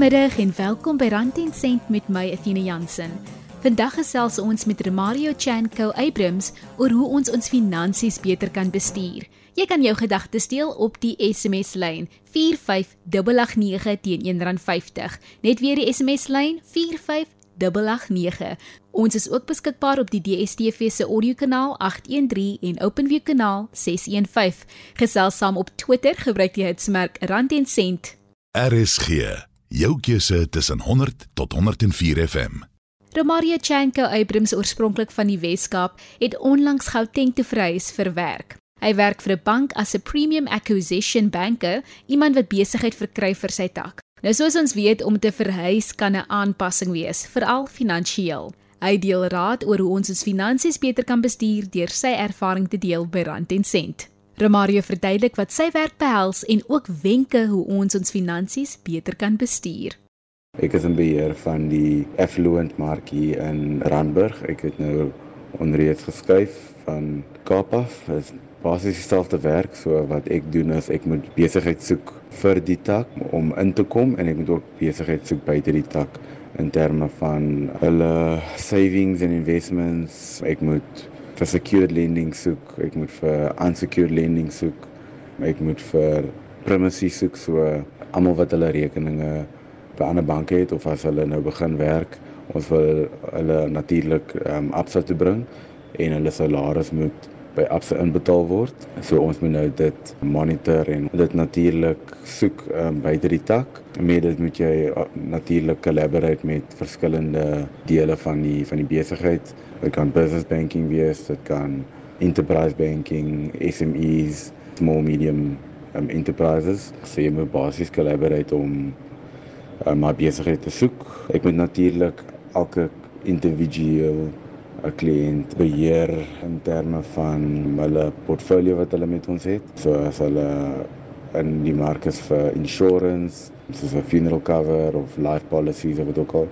Goeiemiddag en welkom by Rand en Sent met my Athena Jansen. Vandag gesels ons met Mario Chanko Abrams oor hoe ons ons finansies beter kan bestuur. Jy kan jou gedagtes deel op die SMS lyn 45889 teen R1.50. Net weer die SMS lyn 45889. Ons is ook beskikbaar op die DSTV se audiokanaal 813 en OpenView kanaal 615. Gesels saam op Twitter gebruik die hitsmerk Rand en Sent. RSG, jou keuse tussen 100 tot 104 FM. Romario Chanko Abrams oorspronklik van die Weskaap het onlangs Gauteng te verhuis vir werk. Hy werk vir 'n bank as 'n premium acquisition banker, iemand wat besigheid verkry vir sy tak. Nou soos ons weet om te verhuis kan 'n aanpassing wees, veral finansiëel. Hy deel raad oor hoe ons ons finansies beter kan bestuur deur sy ervaring te deel by Rand en Sent. Romario verduidelik wat sy werk behels en ook wenke hoe ons ons finansies beter kan bestuur. Ek is in beheer van die affluent mark hier in Randburg. Ek het nou onreeds geskuif van Kaap af. Dit is basies dieselfde werk. So wat ek doen is ek moet besigheid soek vir die tak om in te kom en ek moet ook besigheid soek buite die tak in terme van hulle savings and investments. Ek moet vir secured lending soek, ek moet vir unsecured lending soek. Ek moet vir primacy soek so almal wat hulle rekeninge by ander banke het of as hulle nou begin werk, ons wil hulle natuurlik um, absa te bring en hulle salaris moet by Absa inbetaal word. So ons moet nou dit monitor en dit natuurlik soek um, buite die tak. Met dit moet jy uh, natuurlik collaborate met verskillende dele van die van die besigheid. Dit kan business banking wees, dit kan enterprise banking, SMEs, small medium um, enterprises. So jy moet basies collaborate om um, my besigheid te soek. Ek moet natuurlik elke individueel 'n kliënt beheer in terme van hulle portfolio wat hulle met ons het. So as hulle in die mark is vir insurance, soos 'n funeral cover of life policies of wat ook al,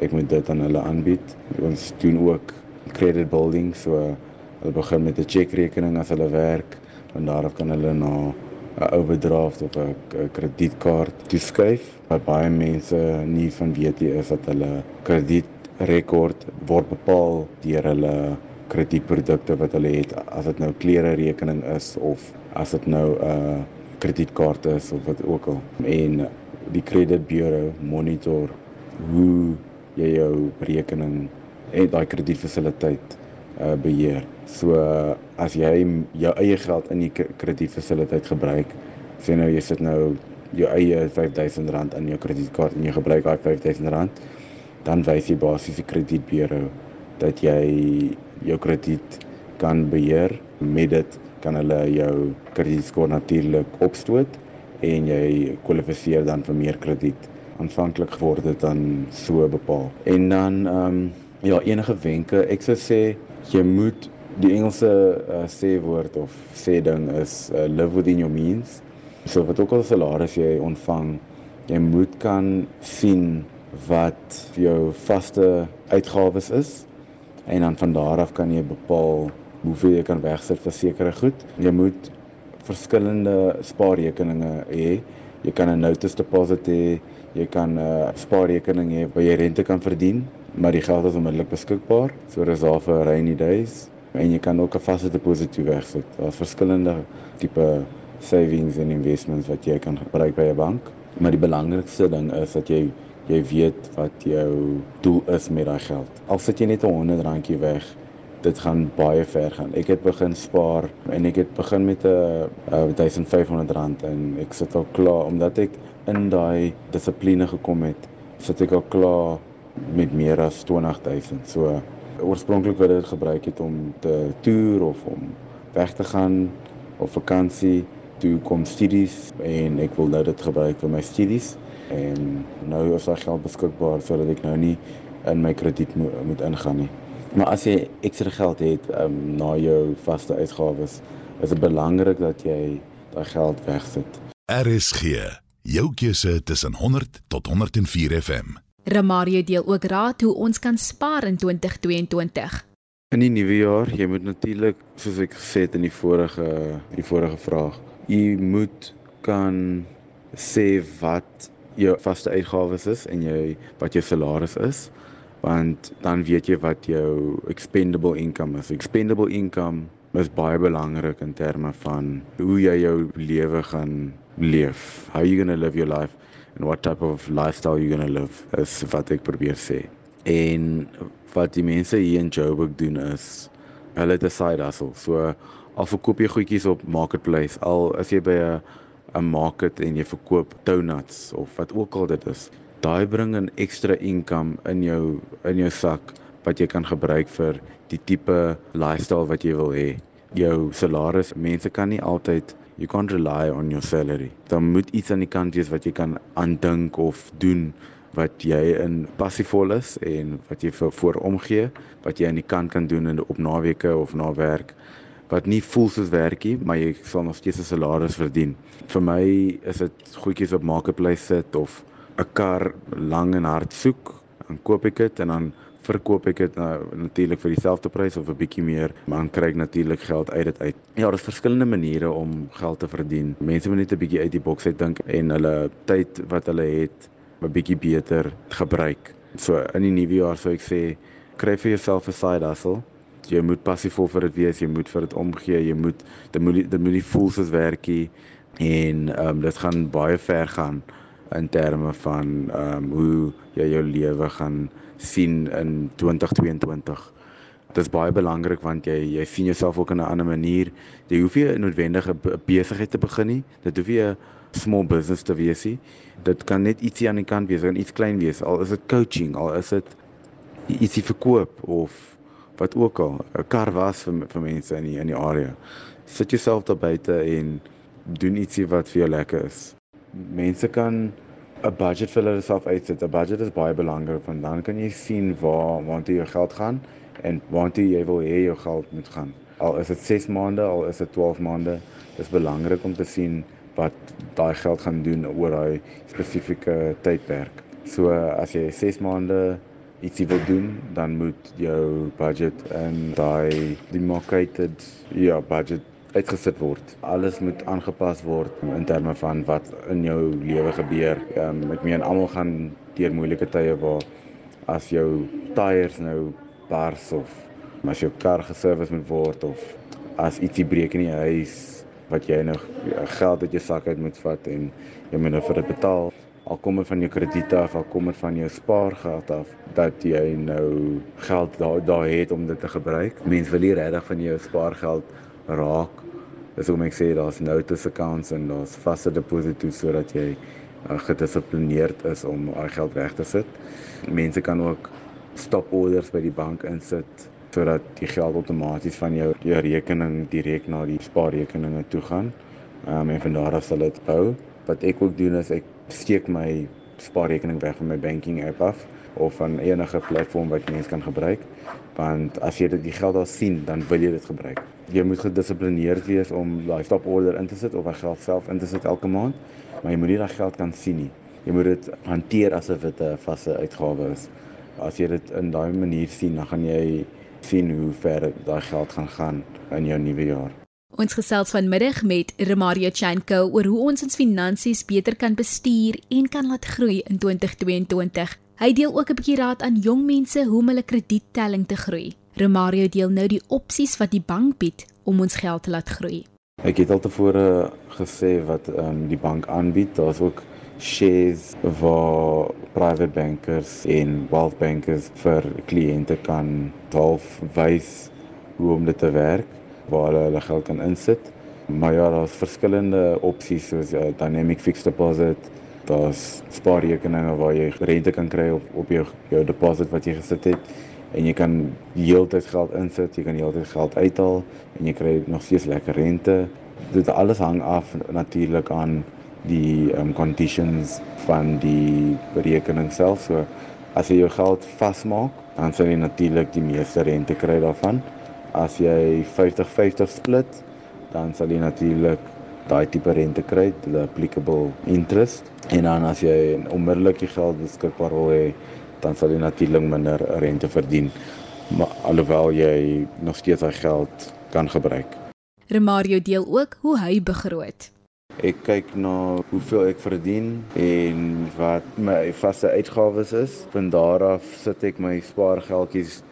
ek moet dit aan hulle aanbied. Ons doen ook credit building, so hulle begin met 'n chequerekening as hulle werk en daarop kan hulle na 'n overdraft of 'n kredietkaart toeskuif. Baie mense nie van weet jy is dat hulle krediet rekord word bepaal deur hulle kredietprodukte wat hulle het as dit nou klere rekening is of as dit nou 'n uh, kredietkaart is of wat ook al en die credit bureau monitor hoe jy jou rekening en daai kredietfasiliteit uh, beheer. So uh, as jy jou eie geld in die kredietfasiliteit gebruik, sê nou jy sit nou jou eie R5000 in jou kredietkaart en jy gebruik daai R5000 dan wys jy basies die kredietbureau dat jy jou krediet kan beheer. Met dit kan hulle jou kredietskoor natuurlik opstoot en jy kwalifiseer dan vir meer krediet. Aanvanklik word dit dan so bepaal. En dan ehm um, ja, enige wenke, ek sou sê jy moet die Engelse uh, sê woord of sê ding is uh, live within your means. So wat ook al salaris jy ontvang, jy moet kan sien wat jou vaste uitgawes is en dan van daar af kan jy bepaal hoeveel jy kan wegsit vir sekere goed. Jy moet verskillende spaarrekeninge hê. Jy kan 'n notice deposit hê, jy kan 'n spaarrekening hê waar jy rente kan verdien, maar die geld is onmiddellik beskikbaar, so dis daar vir rainy days en jy kan ook 'n vaste deposito wegsit. Daar's verskillende tipe savings en investments wat jy kan gebruik by 'n bank, maar die belangrikste ding is dat jy jy weet wat jou doel is met daai geld. Al sit jy net 'n 100 randjie weg, dit gaan baie ver gaan. Ek het begin spaar en ek het begin met 'n 1500 rand en ek sit al klaar omdat ek in daai dissipline gekom het, sit ek al klaar met meer as 20000. So oorspronklik wou dit gebruik het om te toer of om weg te gaan op vakansie toe kom studies en ek wil nou dit gebruik vir my studies en nou is daar geld beskikbaar sodat ek nou nie in my krediet mo moet ingaan nie. Maar as jy ekstra geld het um, na jou vaste uitgawes, is dit belangrik dat jy daai geld wegsit. RSG, jou keuse tussen 100 tot 104 FM. Ramario deel ook raad hoe ons kan spaar in 2022. In die nuwe jaar, jy moet natuurlik soos ek gesê het in die vorige die vorige vraag, jy moet kan sê wat jou vaste uitgawes is en jy wat jou salaris is want dan weet jy wat jou expendable income is. Expendable income is baie belangrik in terme van hoe jy jou lewe gaan leef. How you going to live your life and what type of lifestyle you going to live is wat ek probeer sê. En wat die mense hier in Joburg doen is hulle het 'n side hustle. So al verkoop jy goedjies op marketplace, al is jy by 'n 'n market en jy verkoop donuts of wat ook al dit is. Daai bring 'n ekstra income in jou in jou sak wat jy kan gebruik vir die tipe lifestyle wat jy wil hê. Jou salaris, mense kan nie altyd you can't rely on your salary. Dan moet iets aan die kant wees wat jy kan aandink of doen wat jy in passievol is en wat jy vir voor omgee, wat jy aan die kant kan doen in op naweke of na werk wat nie voel soos werkie, maar jy sal nog steeds 'n salaris verdien. Vir my is dit goedjies op marketplace sit of 'n kar lang en hard soek, dan koop ek dit en dan verkoop ek dit nou natuurlik vir dieselfde prys of 'n bietjie meer, maar dan kry ek natuurlik geld uit dit uit. Ja, daar's verskillende maniere om geld te verdien. Mense moet net 'n bietjie uit die boks uit dink en hulle tyd wat hulle het 'n bietjie beter gebruik. So in die nuwe jaar sou ek sê kry vir jouself 'n side hustle. Jy moet passief vir dit wees, jy moet vir dit omgee, jy moet dit moet dit moet nie voel soos werkie en ehm um, dit gaan baie ver gaan in terme van ehm um, hoe jy jou lewe gaan sien in 2022. Dit is baie belangrik want jy jy sien jouself ook in 'n ander manier. Jy hoef nie 'n besigheid te begin nie. Dit hoef nie 'n small business te wees nie. Dit kan net ietsie aan die kant wees, kan iets klein wees. Al is dit coaching, al is dit ietsie verkoop of wat ook al, 'n kar was vir vir mense in die in die area. Sit jouself daar buite en doen ietsie wat vir jou lekker is. Mense kan 'n budget vir hulle self uitsit. 'n Budget is baie belangrik want dan kan jy sien waar waartoe jou geld gaan en waartoe jy wil hê jou geld moet gaan. Al is dit 6 maande, al is dit 12 maande, dis belangrik om te sien wat daai geld gaan doen oor daai spesifieke tydperk. So as jy 6 maande ietsie wil doen, dan moet jou budget en daai demarcated ja, budget uitgesit word. Alles moet aangepas word in terme van wat in jou lewe gebeur. Um, ek meen almal gaan deur moeilike tye waar as jou tyres nou bars of as jou kar geservice moet word of as ietsie breek in die huis wat jy nou geld uit jou sak uit moet vat en jy moet nou vir dit betaal. Al kom dit van jou krediet af, al kom dit van jou spaargeld af dat jy nou geld daar daar het om dit te gebruik. Mense wil nie regtig van jou spaargeld raak. Dis hoekom ek sê daar's notice accounts en daar's vaste deposito sodat jy uh, gedissiplineerd is om daai geld weg te sit. Mense kan ook stop orders by die bank insit sodat die geld outomaties van jou jou rekening direk na die spaarrekeninge toe gaan. Ehm um, en van daar af sal dit hou. Wat ek ook doen is ek steek my spaarrekening weg van my banking app af of van enige platform wat jy kan gebruik. Want as jy dit die geld al sien, dan wil jy dit gebruik. Jy moet gedissiplineerd wees om daai stop order in te sit of geld self in te sit elke maand, maar jy moet nie daai geld kan sien nie. Jy moet dit hanteer asof dit 'n vaste uitgawe is. As jy dit in daai manier sien, dan gaan jy sien hoe ver daai geld gaan gaan in jou nuwe jaar. Ons gesels vanmiddag met Remario Chanko oor hoe ons ons finansies beter kan bestuur en kan laat groei in 2022. Hy deel ook 'n bietjie raad aan jong mense hoe om hulle krediettelling te groei. Remario deel nou die opsies wat die bank bied om ons geld te laat groei. Ek het al tevore gesê wat ehm um, die bank aanbied. Daar's ook shares waar private bankers en wealth bankers vir kliënte kan half wys hoe om dit te werk waar hulle hulle geld kan insit. Maar ja, daar's verskillende opsies soos uh, dynamic fixed deposit, daar's spaarrekeninge waar jy rente kan kry op op jou jou deposit wat jy gesit het en jy kan heeltyd geld insit, jy kan heeltyd geld uithaal en jy kry nog steeds lekker rente. Dit alles hang af natuurlik aan die um, conditions van die berekening self. So as jy jou geld vasmaak, dan sal jy natuurlik die meeste rente kry daarvan. As jy 50-50 split, dan sal jy natuurlik daai tipe rente kry, die applicable interest. En dan as jy onmiddellik die geld beskikbaar wil hê, dan sal jy natuurlik minder rente verdien. Maar alhoewel jy nog steeds daai geld kan gebruik. Remario deel ook hoe hy begroot. Ek kyk na hoeveel ek verdien en wat my vaste uitgawes is. Van daar af sit ek my spaargeldjies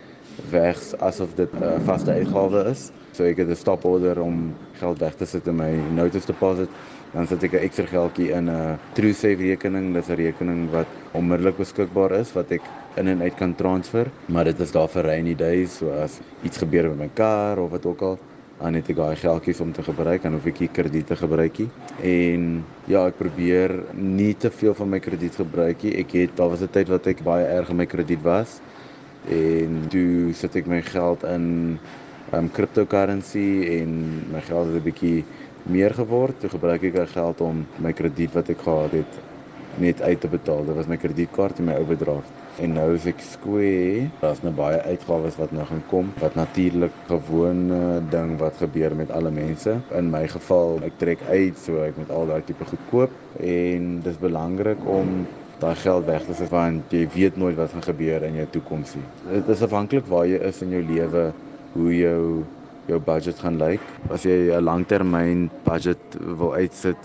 weg asof dit 'n uh, vaste uitgawe is. So ek het 'n stopolder om geld weg te sit in my notice deposit. Dan sit ek 'n ekstra geldjie in 'n TrueSave rekening. Dis 'n rekening wat onmiddellik beskikbaar is wat ek in en uit kan transfer, maar dit is daar vir rainy days, so as iets gebeur met my kar of wat ook al, dan het ek daai geldjies om te gebruik en of ek nie krediet te gebruik nie. En ja, ek probeer nie te veel van my krediet gebruik nie. Ek het daar was 'n tyd wat ek baie erg in my krediet was en toe sit ek my geld in um cryptocurrency en my geld het 'n bietjie meer geword. Toe gebruik ek daai geld om my krediet wat ek gehad het net uit te betaal. Dit was my kredietkaart en my overdraft. En nou is ek skwee. Daar's nou baie uitgawes wat nou gaan kom wat natuurlik gewone ding wat gebeur met alle mense. In my geval, ek trek uit, so ek moet al daai tipe goed koop en dis belangrik om daai geld weg te sit want jy weet nooit wat gaan gebeur in jou toekoms nie. Dit is afhanklik waar jy is in jou lewe, hoe jou jou budget gaan lyk. As jy 'n langtermyn budget wil uitsit,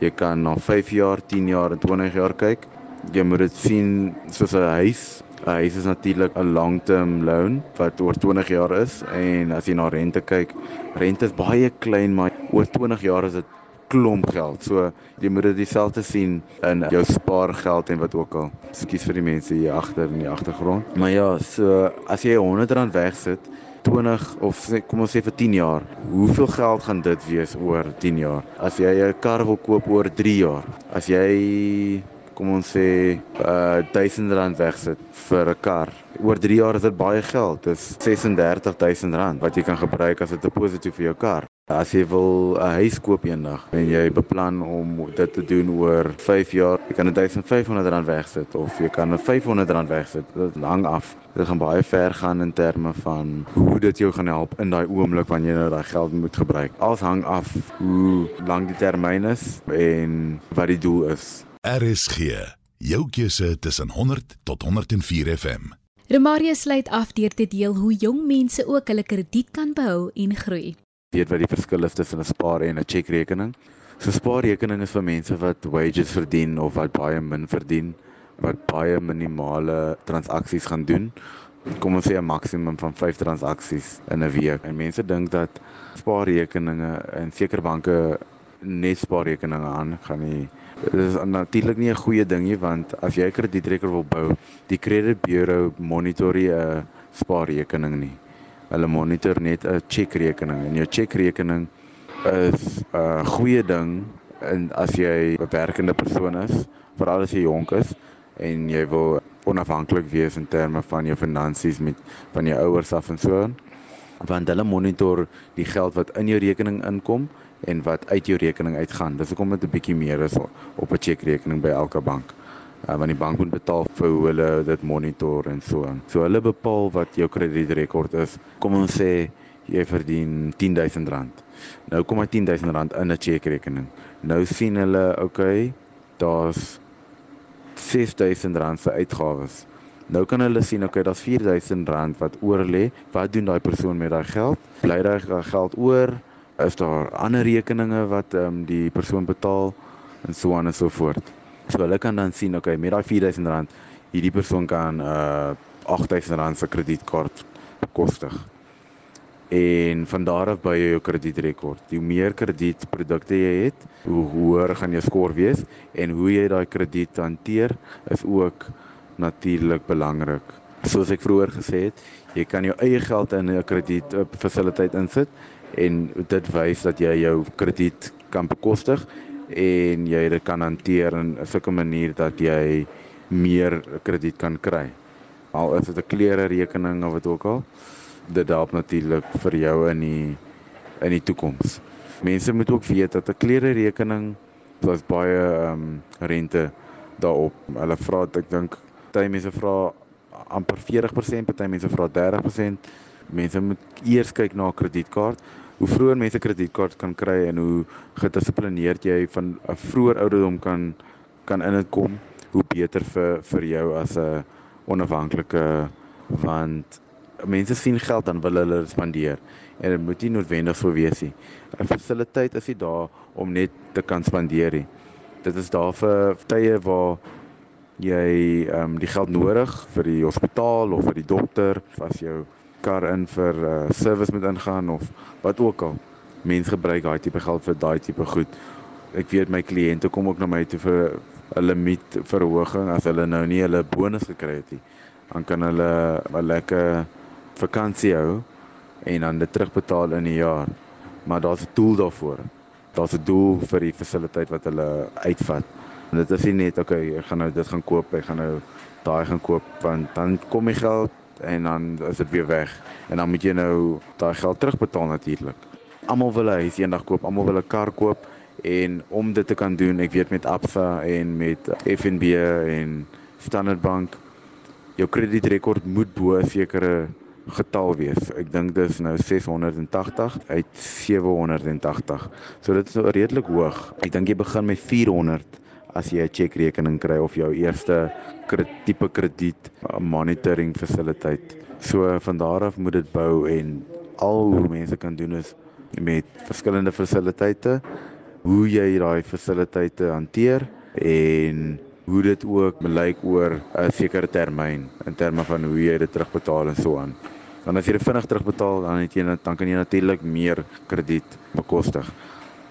jy kan na 5 jaar, 10 jaar en 20 jaar kyk. Jy moet dit sien soos 'n huis. 'n Huis is natuurlik 'n long-term loan wat oor 20 jaar is en as jy na rente kyk, rente is baie klein, maar oor 20 jaar is dit klomp geld. So jy moet dit dieselfde sien in jou spaargeld en wat ook al. Ekskuus vir die mense hier agter in die agtergrond. Maar ja, so as jy R100 wegsit, 20 of kom ons sê vir 10 jaar, hoeveel geld gaan dit wees oor 10 jaar? As jy 'n kar wil koop oor 3 jaar, as jy kom ons sê uh 1000 rand wegsit vir 'n kar. Oor 3 jaar is dit baie geld. Dis 36000 rand wat jy kan gebruik as 'n deposito vir jou kar. As jy wil 'n huis koop eendag en jy beplan om dit te doen oor 5 jaar, jy kan 1500 rand wegsit of jy kan 500 rand wegsit. Dit hang af. Dit gaan baie ver gaan in terme van hoe dit jou gaan help in daai oomblik wanneer jy nou daai geld moet gebruik. Alles hang af hoe lank die termyn is en wat die doel is. RSG, jou keuse tussen 100 tot 104 FM. Romario sluit af deur te deel hoe jong mense ook hulle krediet kan behou en groei. Weet wat die verskil is tussen 'n spaar en 'n chequerekening? So spaarrekening is vir mense wat wages verdien of wat baie min verdien, wat baie minimale transaksies gaan doen. Kom ons sê 'n maksimum van 5 transaksies in 'n week. En mense dink dat spaarrekeninge en sekere banke net spaarrekeninge aan gaan nie Dit is natuurlik nie 'n goeie ding nie want as jy 'n kredietrekening wil bou, die credit bureau monitor nie 'n spaarrekening nie. Hulle monitor net 'n chequerekening en jou chequerekening is 'n goeie ding en as jy 'n werkende persoon is, veral as jy jonk is en jy wil onafhanklik wees in terme van jou finansies met van jou ouers af en so. Want hulle monitor die geld wat in jou rekening inkom en wat uit jou rekening uitgaan. Dis hoekom dit 'n bietjie meer is op 'n chequerekening by elke bank. Uh, want die bank moet betaal vir hoe hulle dit monitor en so aan. So hulle bepaal wat jou kredietrekord is. Kom ons sê jy verdien R10000. Nou kom hy R10000 in 'n chequerekening. Nou sien hulle, okay, daar's R6000 se uitgawes. Nou kan hulle sien okay, daar's R4000 wat oor lê. Wat doen daai persoon met daai geld? Bly daai geld oor? is daar ander rekeninge wat ehm um, die persoon betaal en so aan en so voort. So hulle kan dan sien okay met daai R4000 hierdie persoon kan uh R8000 se kredietkaart bekostig. En van daar af by jou kredietrekord. Hoe meer kredietprodukte jy het, hoe hoër gaan jou skoor wees en hoe jy daai krediet hanteer is ook natuurlik belangrik. Soos ek vroeër gesê het, jy kan jou eie geld in 'n krediet fasiliteit insit en dit wys dat jy jou krediet kan bekostig en jy dit kan hanteer in 'n sulke manier dat jy meer krediet kan kry. Al is dit 'n klere rekening of wat ook al, dit help natuurlik vir jou in die in die toekoms. Mense moet ook weet dat 'n klere rekening plus baie ehm um, rente daarop. Hulle vra ek dink baie mense vra amper 40%, party mense vra 30%. Mense moet eers kyk na 'n kredietkaart hoe vroeër mense kredietkaart kan kry en hoe gedissiplineerd jy van 'n vroeër ouderdom kan kan in dit kom, hoe beter vir vir jou as 'n onafhanklike want mense sien geld dan wil hulle spandeer en dit moet nie noodwendig so wees nie. 'n Fasiliteit is nie daar om net te kan spandeer nie. Dit is daar vir tye waar jy ehm um, die geld nodig vir die hospitaal of vir die dokter, as jou kar in vir uh, service moet ingaan of wat ook al. Mense gebruik daai tipe geld vir daai tipe goed. Ek weet my kliënte kom ook na my toe vir 'n limiet verhoging as hulle nou nie hulle bonus gekry het nie. Dan kan hulle 'n lekker vakansie hou en dan dit terugbetaal in 'n jaar. Maar daar's 'n doel daarvoor. Daar's 'n doel vir die fasiliteit wat hulle uitvat. En dit is nie net okay, ek gaan nou dit gaan koop, ek gaan nou daai gaan koop want dan kom die geld en dan is dit weer weg en dan moet jy nou daai geld terugbetaal natuurlik. Almal wil 'n huis eendag koop, almal wil 'n kar koop en om dit te kan doen, ek weet met Absa en met FNB en Standard Bank jou kredietrekord moet bo 'n sekere getal wees. Ek dink dis nou 680 uit 780. So dit is nou redelik hoog. Ek dink jy begin met 400 as jy 'n chequerekening kry of jou eerste tipe krediet monitoring fasiliteit. So van daar af moet dit bou en al hoe mense kan doen is met verskillende fasiliteite hoe jy daai fasiliteite hanteer en hoe dit ook belyk oor 'n sekere termyn in terme van hoe jy dit terugbetaal en so aan. Want as jy dit vinnig terugbetaal, dan het jy dan kan jy natuurlik meer krediet bekostig.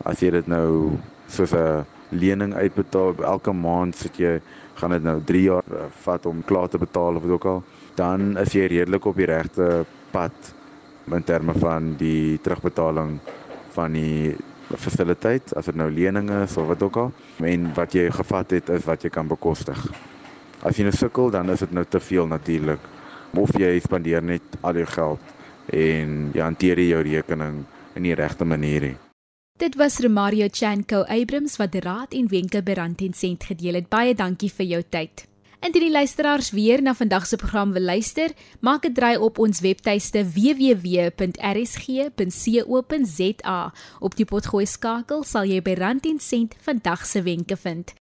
As jy dit nou soos 'n lening uitbetaal elke maand sit jy gaan dit nou 3 jaar eh, vat om klaar te betaal of wat ook al, dan is jy redelik op die regte pad in terme van die terugbetaling van die fasiliteit as dit nou leninge is of wat ook al en wat jy gevat het is wat jy kan bekostig. As jy nou sukkel dan is dit nou te veel natuurlik. Of jy spandeer net al jou geld en jy hanteer jou rekening in die regte manier nie. Dit was Romario Chanko Abrams wat raad en wenke by Rand en Sent gedeel het. Baie dankie vir jou tyd. Indien die luisteraars weer na vandag se program wil luister, maak 'n draai op ons webtuiste www.rsg.co.za. Op die potgooi skakel sal jy by Rand en Sent vandag se wenke vind.